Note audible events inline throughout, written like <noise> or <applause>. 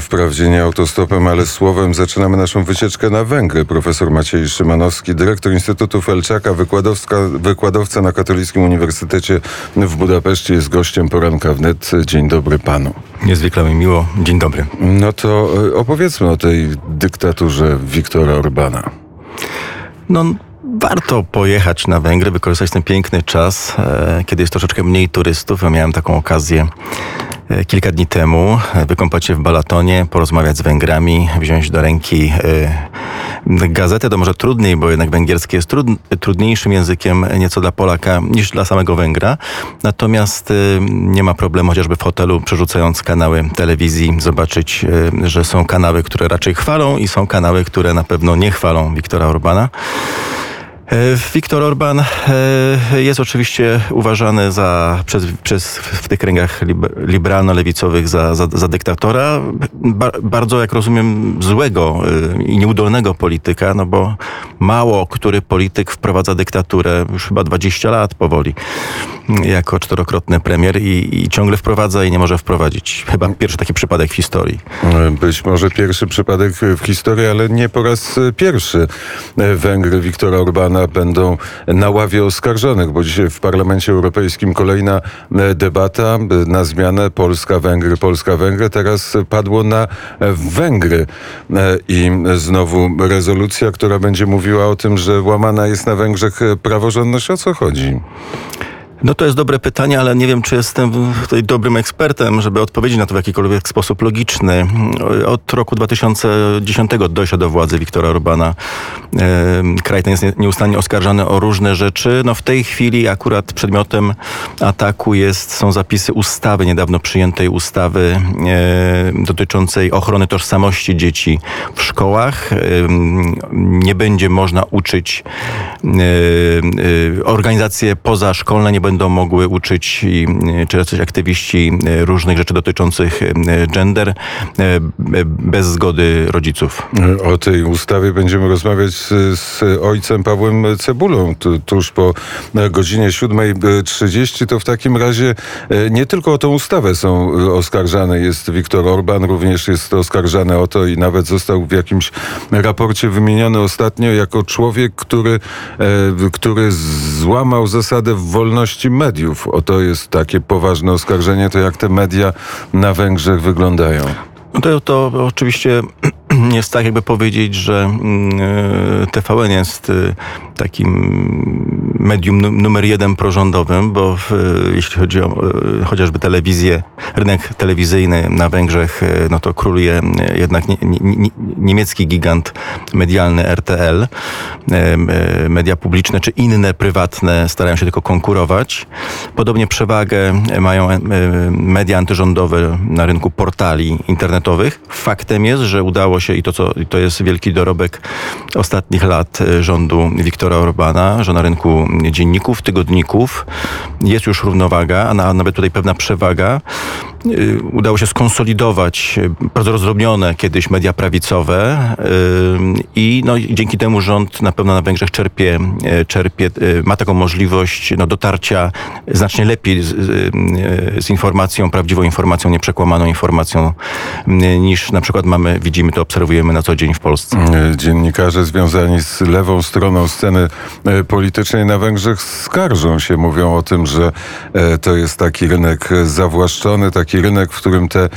Wprawdzie nie autostopem, ale słowem zaczynamy naszą wycieczkę na Węgry. Profesor Maciej Szymanowski, dyrektor Instytutu Felczaka, wykładowca na Katolickim Uniwersytecie w Budapeszcie jest gościem poranka wnet. Dzień dobry panu. Niezwykle mi miło. Dzień dobry. No to e, opowiedzmy o tej dyktaturze Wiktora Orbana. No, warto pojechać na Węgry, wykorzystać ten piękny czas, e, kiedy jest troszeczkę mniej turystów. Ja miałem taką okazję kilka dni temu e, wykąpać się w Balatonie, porozmawiać z Węgrami, wziąć do ręki e, gazetę. To może trudniej, bo jednak węgierski jest trud, trudniejszym językiem nieco dla Polaka niż dla samego Węgra. Natomiast nie ma problemu chociażby w hotelu, przerzucając kanały telewizji, zobaczyć, że są kanały, które raczej chwalą i są kanały, które na pewno nie chwalą Wiktora Orbana. E, Viktor Orban e, jest oczywiście uważany za, przez, przez, w tych kręgach liberalno-lewicowych za, za, za dyktatora. Ba, bardzo, jak rozumiem, złego e, i nieudolnego polityka, no bo mało który polityk wprowadza dyktaturę już chyba 20 lat powoli jako czterokrotny premier i, i ciągle wprowadza i nie może wprowadzić. Chyba pierwszy taki przypadek w historii. Być może pierwszy przypadek w historii, ale nie po raz pierwszy. Węgry Viktora Orbana będą na ławie oskarżonych, bo dzisiaj w Parlamencie Europejskim kolejna e, debata e, na zmianę Polska-Węgry, Polska-Węgry. Teraz padło na Węgry e, i znowu rezolucja, która będzie mówiła o tym, że łamana jest na Węgrzech praworządność. O co chodzi? No to jest dobre pytanie, ale nie wiem, czy jestem tutaj dobrym ekspertem, żeby odpowiedzieć na to w jakikolwiek sposób logiczny. Od roku 2010 dojścia do władzy Wiktora Orbana kraj ten jest nieustannie oskarżany o różne rzeczy. No w tej chwili akurat przedmiotem ataku jest, są zapisy ustawy, niedawno przyjętej ustawy dotyczącej ochrony tożsamości dzieci w szkołach. Nie będzie można uczyć organizacje pozaszkolne, nie będą mogły uczyć i, czy jacyś aktywiści e, różnych rzeczy dotyczących e, gender e, bez zgody rodziców. O tej ustawie będziemy rozmawiać z, z ojcem Pawłem Cebulą tuż po godzinie 7.30. To w takim razie nie tylko o tą ustawę są oskarżane jest Viktor Orban, również jest oskarżany o to i nawet został w jakimś raporcie wymieniony ostatnio jako człowiek, który, który złamał zasadę wolności wolności mediów. Oto jest takie poważne oskarżenie, to jak te media na Węgrzech wyglądają? No to, to oczywiście <clears throat> jest tak, jakby powiedzieć, że mm, e, TVN jest e, takim medium numer jeden prorządowym, bo w, jeśli chodzi o e, chociażby telewizję, rynek telewizyjny na Węgrzech, no to króluje jednak nie, nie, niemiecki gigant medialny RTL. Media publiczne czy inne prywatne starają się tylko konkurować. Podobnie przewagę mają media antyrządowe na rynku portali internetowych. Faktem jest, że udało się się i to, co, to jest wielki dorobek ostatnich lat e, rządu Viktora Orbana, że na rynku dzienników, tygodników jest już równowaga, a nawet tutaj pewna przewaga. Y, udało się skonsolidować y, bardzo rozdrobnione kiedyś media prawicowe y, i no, dzięki temu rząd na pewno na Węgrzech czerpie, czerpie ma taką możliwość no, dotarcia znacznie lepiej z, z informacją, prawdziwą informacją, nieprzekłamaną informacją niż na przykład mamy, widzimy to, obserwujemy na co dzień w Polsce. Dziennikarze związani z lewą stroną sceny politycznej na Węgrzech skarżą się, mówią o tym, że to jest taki rynek zawłaszczony, taki rynek, w którym te e,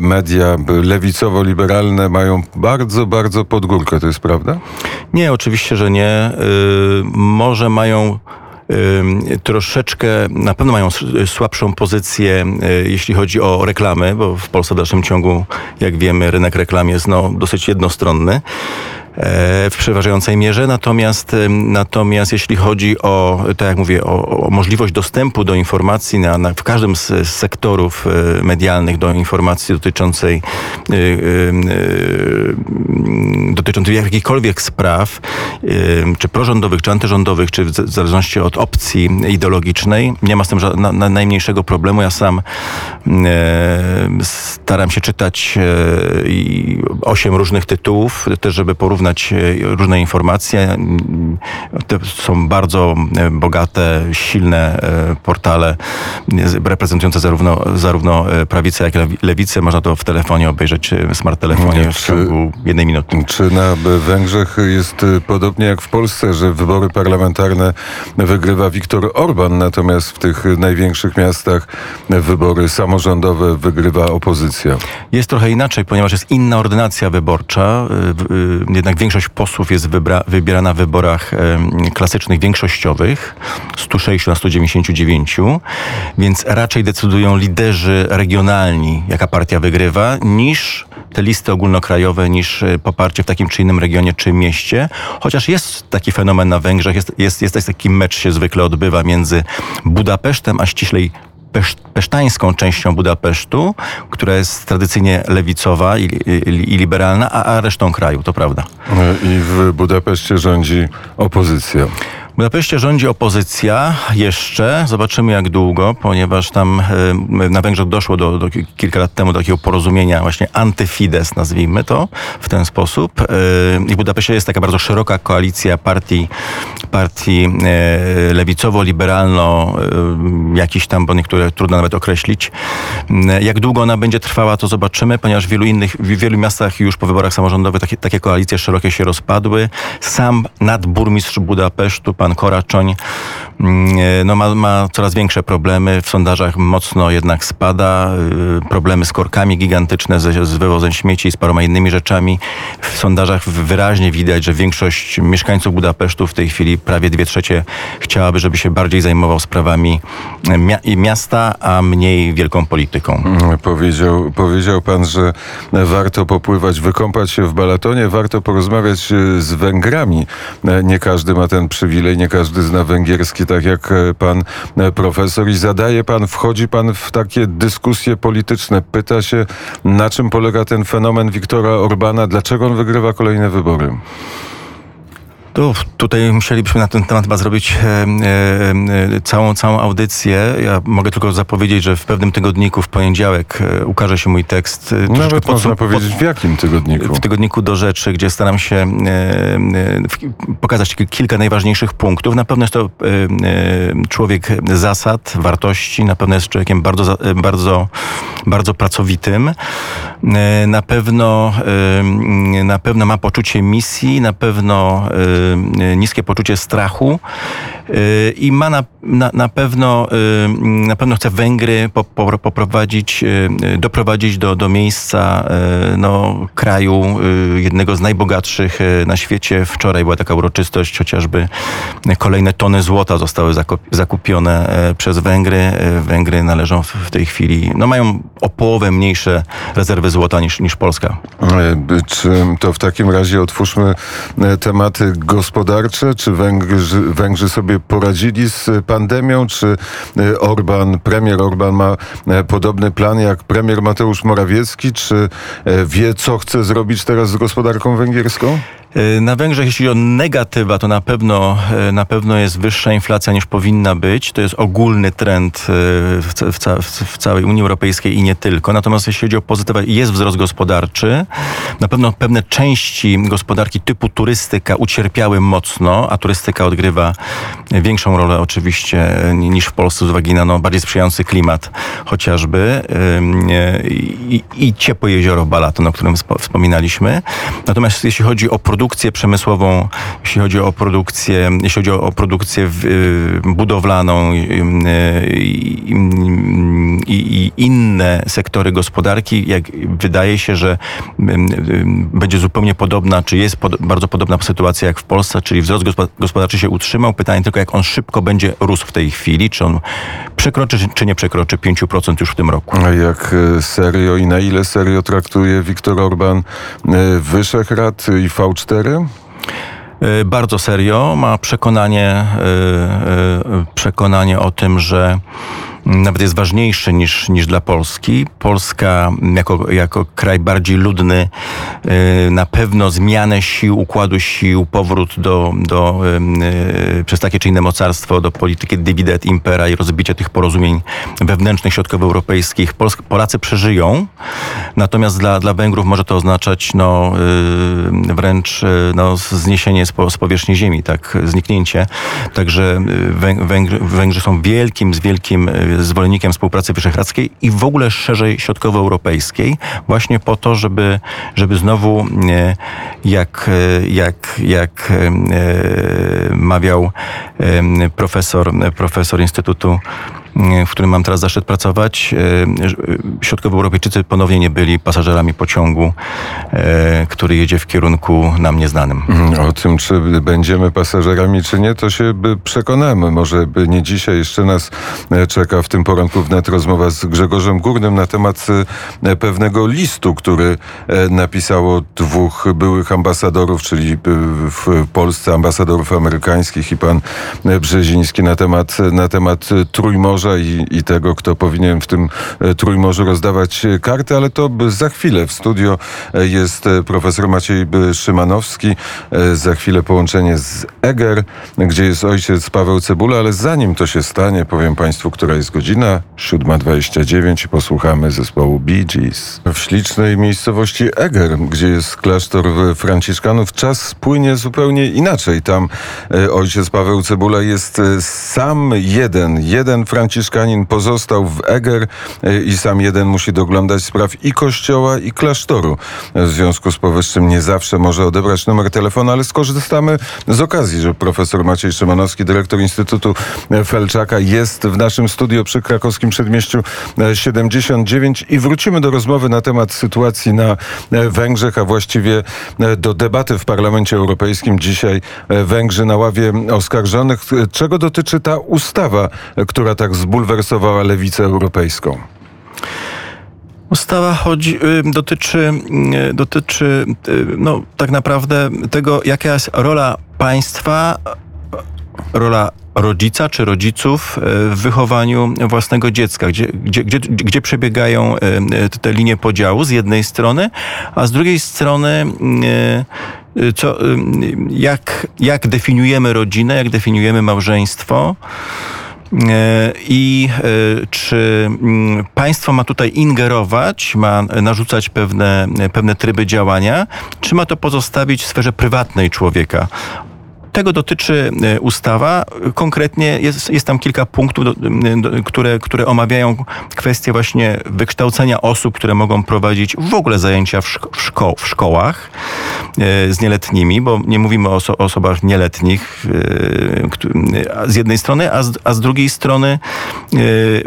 media lewicowo-liberalne mają bardzo, bardzo pod górkę. To jest prawda? Nie, oczywiście, że nie. Y, może mają troszeczkę, na pewno mają słabszą pozycję, y, jeśli chodzi o reklamy, bo w Polsce w dalszym ciągu, jak wiemy, rynek reklam jest no, dosyć jednostronny. E, w przeważającej mierze. Natomiast, natomiast jeśli chodzi o, tak jak mówię, o, o możliwość dostępu do informacji na, na, w każdym z, sektorów e, medialnych, do informacji dotyczącej yy, dotyczącej jakichkolwiek spraw, czy prorządowych, czy antyrządowych, czy w zależności od opcji ideologicznej, nie ma z tym na, na najmniejszego problemu. Ja sam staram się czytać osiem różnych tytułów, też żeby porównać porównać e, różne informacje. Mm, To są bardzo e, bogate, silne e, portale reprezentujące zarówno, zarówno prawicę, jak i lewi- lewicę. Można to w telefonie obejrzeć, w smart telefonie w ciągu jednej minuty. Czy na Węgrzech jest podobnie jak w Polsce, że wybory parlamentarne wygrywa Viktor Orban, natomiast w tych największych miastach wybory samorządowe wygrywa opozycja? Jest trochę inaczej, ponieważ jest inna ordynacja wyborcza. Y, Jednak większość posłów jest wybra- wybierana w wyborach klasycznych, większościowych, 106 na 199, więc raczej decydują liderzy regionalni, jaka partia wygrywa, niż te listy ogólnokrajowe, niż y, poparcie w takim czy innym regionie czy mieście. Chociaż jest taki fenomen na Węgrzech, jest, jest, jest taki mecz się zwykle odbywa między Budapesztem, a ściślej pesz, pesztańską częścią Budapesztu, która jest tradycyjnie lewicowa i, i, i liberalna, a, a resztą kraju, to prawda. I w Budapeszcie rządzi opozycja. W Budapeszcie rządzi opozycja jeszcze. Zobaczymy jak długo, ponieważ tam na Węgrzech doszło do, do kilka lat temu do takiego porozumienia właśnie antyfides, nazwijmy to w ten sposób. I w Budapeszcie jest taka bardzo szeroka koalicja partii, partii e, lewicowo-liberalno, e, jakiś tam, bo niektóre trudno nawet określić. E, Jak długo ona będzie trwała, to zobaczymy, ponieważ w wielu innych, w wielu miastach już po wyborach samorządowych takie, takie koalicje szerokie się rozpadły. Sam nadburmistrz Budapesztu, pan Koraczoń, no ma, ma coraz większe problemy. W sondażach mocno jednak spada. y, Problemy z korkami gigantyczne, z, wywozem śmieci z paroma innymi rzeczami. W sondażach wyraźnie widać, że większość mieszkańców Budapesztu w tej chwili, prawie dwie trzecie, chciałaby, żeby się bardziej zajmował sprawami i miasta, a mniej wielką polityką. Powiedział, powiedział pan, że warto popływać, wykąpać się w Balatonie, warto porozmawiać e, z Węgrami. E, Nie każdy ma ten przywilej, nie każdy zna węgierski, tak jak e, pan e, profesor. I zadaje pan, wchodzi pan w takie dyskusje polityczne, pyta się, na czym polega ten fenomen Wiktora Orbana, dlaczego on wygrywa kolejne wybory. Tu, tutaj musielibyśmy na ten temat chyba zrobić e, e, e, całą, całą audycję. Ja mogę tylko zapowiedzieć, że w pewnym tygodniku w poniedziałek ukaże się mój tekst. Nawet można podsum- powiedzieć, w jakim tygodniku? w tygodniku do rzeczy, gdzie staram się pokazać ki- kilka najważniejszych punktów. Na pewno jest to człowiek zasad, wartości, na pewno jest człowiekiem bardzo, bardzo, bardzo pracowitym. Na pewno, na pewno ma poczucie misji, na pewno niskie poczucie strachu e, i ma na, na, na pewno e, na pewno chce Węgry po, po, poprowadzić, doprowadzić do, do miejsca no, kraju jednego z najbogatszych na świecie. Wczoraj była taka uroczystość, chociażby kolejne tony złota zostały zakupione przez Węgry. Węgry należą w, tej chwili, no mają o połowę mniejsze rezerwy złota niż, niż Polska. Czy to w takim razie otwórzmy tematy gospodarcze? Czy Węgrzy, Węgrzy sobie poradzili z pandemią? Czy e, Orban, premier Orban ma e, podobny plan jak premier Mateusz Morawiecki? Czy e, wie, co chce zrobić teraz z gospodarką węgierską? E, Na Węgrzech, jeśli chodzi o negatywa, to na pewno, e, na pewno jest wyższa inflacja niż powinna być. To jest ogólny trend e, w, w, w całej Unii Europejskiej i nie tylko. Natomiast jeśli chodzi o pozytywa, jest wzrost gospodarczy. Na pewno pewne części gospodarki typu turystyka ucierpiały mocno, a turystyka odgrywa większą rolę oczywiście niż w Polsce z uwagi na no, bardziej sprzyjający klimat chociażby i, i ciepłe jezioro Balaton, o którym spo- wspominaliśmy. Natomiast jeśli chodzi o produkcję przemysłową, jeśli chodzi o produkcję, jeśli chodzi o, produkcję y, budowlaną y, i, inne sektory gospodarki, jak wydaje się, że ym, będzie zupełnie podobna, czy jest bardzo podobna sytuacja jak w Polsce, czyli wzrost gospo- gospodarczy się utrzymał. Pytanie tylko, jak on szybko będzie rósł w tej chwili, czy on przekroczy, czy nie przekroczy 5% już w tym roku. A jak serio i na ile serio traktuje Viktor Orban Wyszehrad i V4? Y, Bardzo serio. Ma przekonanie, y, y, przekonanie o tym, że nawet jest ważniejszy niż, niż dla Polski. Polska jako, jako kraj bardziej ludny y, na pewno zmianę sił, układu sił, powrót do, do y, przez takie czy inne mocarstwo do polityki dividet impera i rozbicia tych porozumień wewnętrznych, środkowoeuropejskich. Polsk, Polacy przeżyją, natomiast dla, dla Węgrów może to oznaczać no, y, wręcz no, zniesienie z, z powierzchni ziemi, tak, zniknięcie. Także Węgry, Węgrzy są wielkim, z wielkim zwolennikiem współpracy wyszehradzkiej i w ogóle szerzej środkowoeuropejskiej, właśnie po to, żeby, żeby znowu, e, jak, e, jak, jak e, mawiał profesor, profesor Instytutu w którym mam teraz zaszczyt pracować, e, środkowoeuropejczycy ponownie nie byli pasażerami pociągu, e, który jedzie w kierunku nam nieznanym. Mhm, o tym, czy będziemy pasażerami, czy nie, to się przekonamy. Może nie dzisiaj jeszcze nas e, czeka w tym poranku wnet rozmowa z Grzegorzem Górnym na temat pewnego listu, który napisało dwóch byłych ambasadorów, czyli w Polsce ambasadorów amerykańskich i pan Brzeziński na temat, na temat Trójmorza i, i tego, kto powinien w tym e, Trójmorzu rozdawać e, karty, ale to za chwilę w studio e, jest profesor Maciej Szymanowski. Za chwilę połączenie z Eger, gdzie jest ojciec Paweł Cebula, ale zanim to się stanie, powiem Państwu, która jest godzina 7.29 i posłuchamy zespołu Bee Gees. W ślicznej miejscowości Eger, gdzie jest klasztor Franciszkanów, czas płynie zupełnie inaczej. Tam ojciec Paweł Cebula jest sam jeden, jeden Franciszkanin Franciszkanin pozostał w Eger e, i sam jeden musi doglądać spraw i kościoła, i klasztoru. W związku z powyższym nie zawsze może odebrać numer telefonu, ale skorzystamy z okazji, że profesor Maciej Szymanowski, dyrektor Instytutu Felczaka jest w naszym studio przy krakowskim przedmieściu 79 i wrócimy do rozmowy na temat sytuacji na e, Węgrzech, a właściwie e, do debaty w Parlamencie Europejskim. Dzisiaj Węgrzy na ławie oskarżonych. Czego dotyczy ta ustawa, która tak zbulwersowała lewicę europejską? Ustawa chodzi, y, dotyczy, y, dotyczy y, no, tak naprawdę tego, jaka jest rola państwa, rola rodzica czy rodziców w wychowaniu własnego dziecka, gdzie, gdzie, gdzie, gdzie przebiegają te linie podziału z jednej strony, a z drugiej strony co, jak, jak definiujemy rodzinę, jak definiujemy małżeństwo. E, I e, czy mm, państwo ma tutaj ingerować, ma narzucać pewne, pewne tryby działania, czy ma to pozostawić w sferze prywatnej człowieka? Tego dotyczy e, ustawa. Konkretnie jest, jest tam kilka punktów, do, do, które, które omawiają kwestię właśnie wykształcenia osób, które mogą prowadzić w ogóle zajęcia w, szko w, szko w szkołach e, z nieletnimi, bo nie mówimy o oso osobach nieletnich e, z jednej strony, a z, a z drugiej strony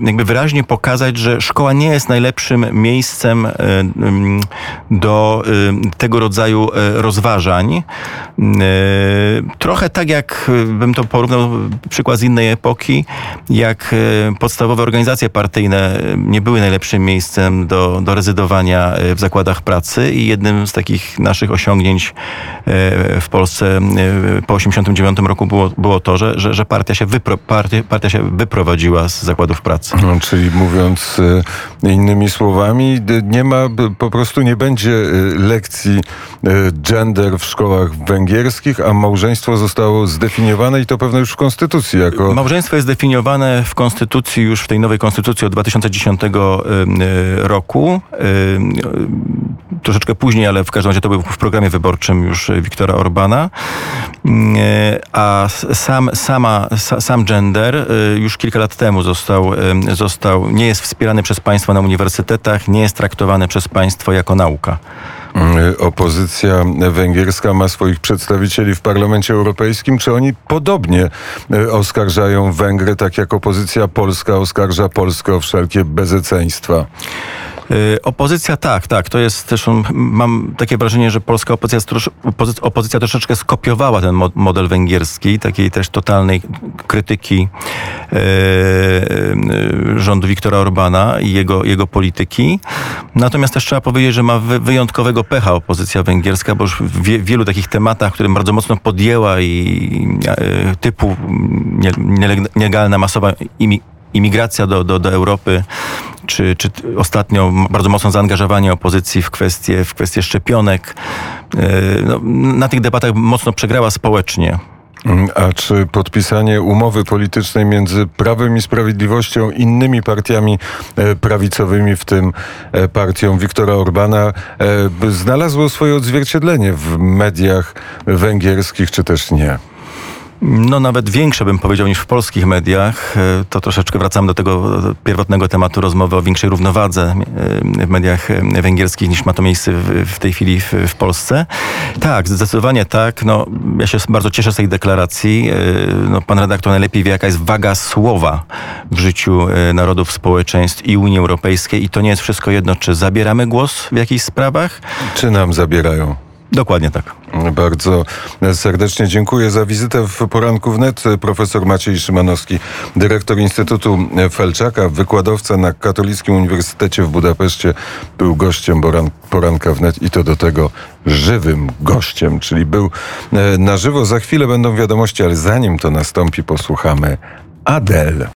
jakby wyraźnie pokazać, że szkoła nie jest najlepszym miejscem do tego rodzaju rozważań. Trochę trochę tak jak y, bym to porównał, przykład z innej epoki, jak y, podstawowe organizacje partyjne nie były najlepszym miejscem do, do rezydowania w zakładach pracy i jednym z takich naszych osiągnięć w Polsce po 1989 roku było, było to, że, że, że partia, się wypro, partia, partia się wyprowadziła z zakładów pracy. No, czyli mówiąc innymi słowami, nie ma, po prostu nie będzie lekcji gender w szkołach węgierskich, a małżeństwo zostało zdefiniowane i to pewno już w Konstytucji jako... Małżeństwo jest zdefiniowane w Konstytucji już w tej nowej Konstytucji od 2010 roku. Troszeczkę później, ale w każdym razie to był w programie wyborczym już Wiktora Orbana. A sam, sama, sam gender już kilka lat temu został, został, nie jest wspierany przez państwo na uniwersytetach, nie jest traktowany przez państwo jako nauka. Mm, opozycja węgierska ma swoich przedstawicieli w Parlamencie Europejskim. Czy oni podobnie e, oskarżają Węgry, tak jak opozycja polska oskarża Polskę o wszelkie bezeceństwa? Y, opozycja tak, tak. To jest też, mam takie wrażenie, że polska opozycja, opozycja troszeczkę skopiowała ten model węgierski, takiej też totalnej krytyki e, rządu Viktora Orbana i jego, jego polityki. Natomiast też trzeba powiedzieć, że ma wyjątkowego pecha opozycja węgierska, bo już w wielu takich tematach, które bardzo mocno podjęła i typu nielegalna masowa imigracja do, do, do Europy, czy, czy ostatnio bardzo mocno zaangażowanie opozycji w kwestie, w kwestie szczepionek. No, na tych debatach mocno przegrała społecznie. A czy podpisanie umowy politycznej między Prawem i Sprawiedliwością, innymi partiami e, prawicowymi, w tym e, partią Viktora Orbana, e, znalazło swoje odzwierciedlenie w mediach węgierskich, czy też nie? No nawet większe bym powiedział niż w polskich mediach. E, to troszeczkę wracamy do tego pierwotnego tematu rozmowy o większej równowadze e, w mediach e, węgierskich niż ma to miejsce w, tej chwili w, Polsce. Tak, zdecydowanie tak. No, ja się bardzo cieszę z tej deklaracji. No, pan redaktor najlepiej wie, jaka jest waga słowa w życiu narodów, społeczeństw i Unii Europejskiej i to nie jest wszystko jedno, czy zabieramy głos w jakichś sprawach. Czy nam zabierają? Dokładnie tak. Bardzo serdecznie dziękuję za wizytę w poranku wnet. Profesor Maciej Szymanowski, dyrektor Instytutu Felczaka, wykładowca na Katolickim Uniwersytecie w Budapeszcie, był gościem poranka wnet i to do tego żywym gościem, czyli był e, na żywo. Za chwilę będą wiadomości, ale zanim to nastąpi, posłuchamy Adele.